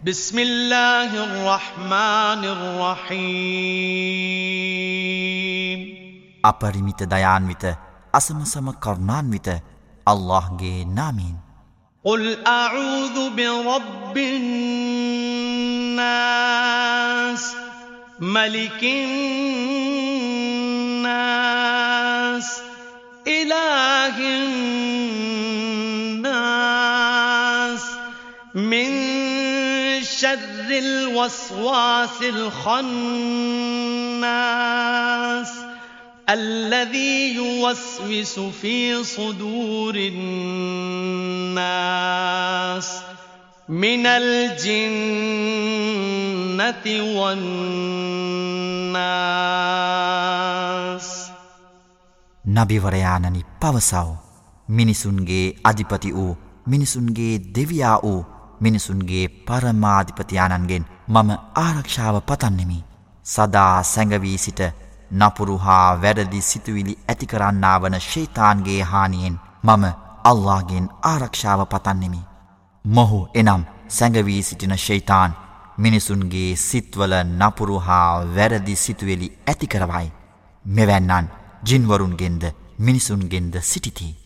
بسم الله الرحمن الرحيم අපරිමිත දයාන්විත අසමසම الله جي نامين قل أعوذ برب الناس ملك الناس إله الناس من شر الوسواس الخناس الذي يوسوس في صدور الناس من الجنة والناس නබිවරයානනි පවසව මිනිසුන්ගේ අධිපති වූ මිනිසුන්ගේ දෙවියා වූ මිනිසුන්ගේ පරමාධිපතියානන්ගෙන් මම ආරක්ෂාව පතන්නෙමි. සදා සැඟවී සිට නපුරු හා වැඩදි සිතුවිලි ඇතිකරන්නා වන ශේතාන්ගේ හානියෙන් මම අල්ලාගෙන් ආරක්ෂාව පතන්නෙමි. මොහු එනම් සැඟවී සිටින ශෛතාන් මිනිසුන්ගේ සිත්වල නපුරු හා වැරදි සිතුවෙලි ඇතිකරවයි. මෙවැන්නන් ජින්වරුන්ගෙන්ද මිනිසුන්ගෙන්ද සිටිති.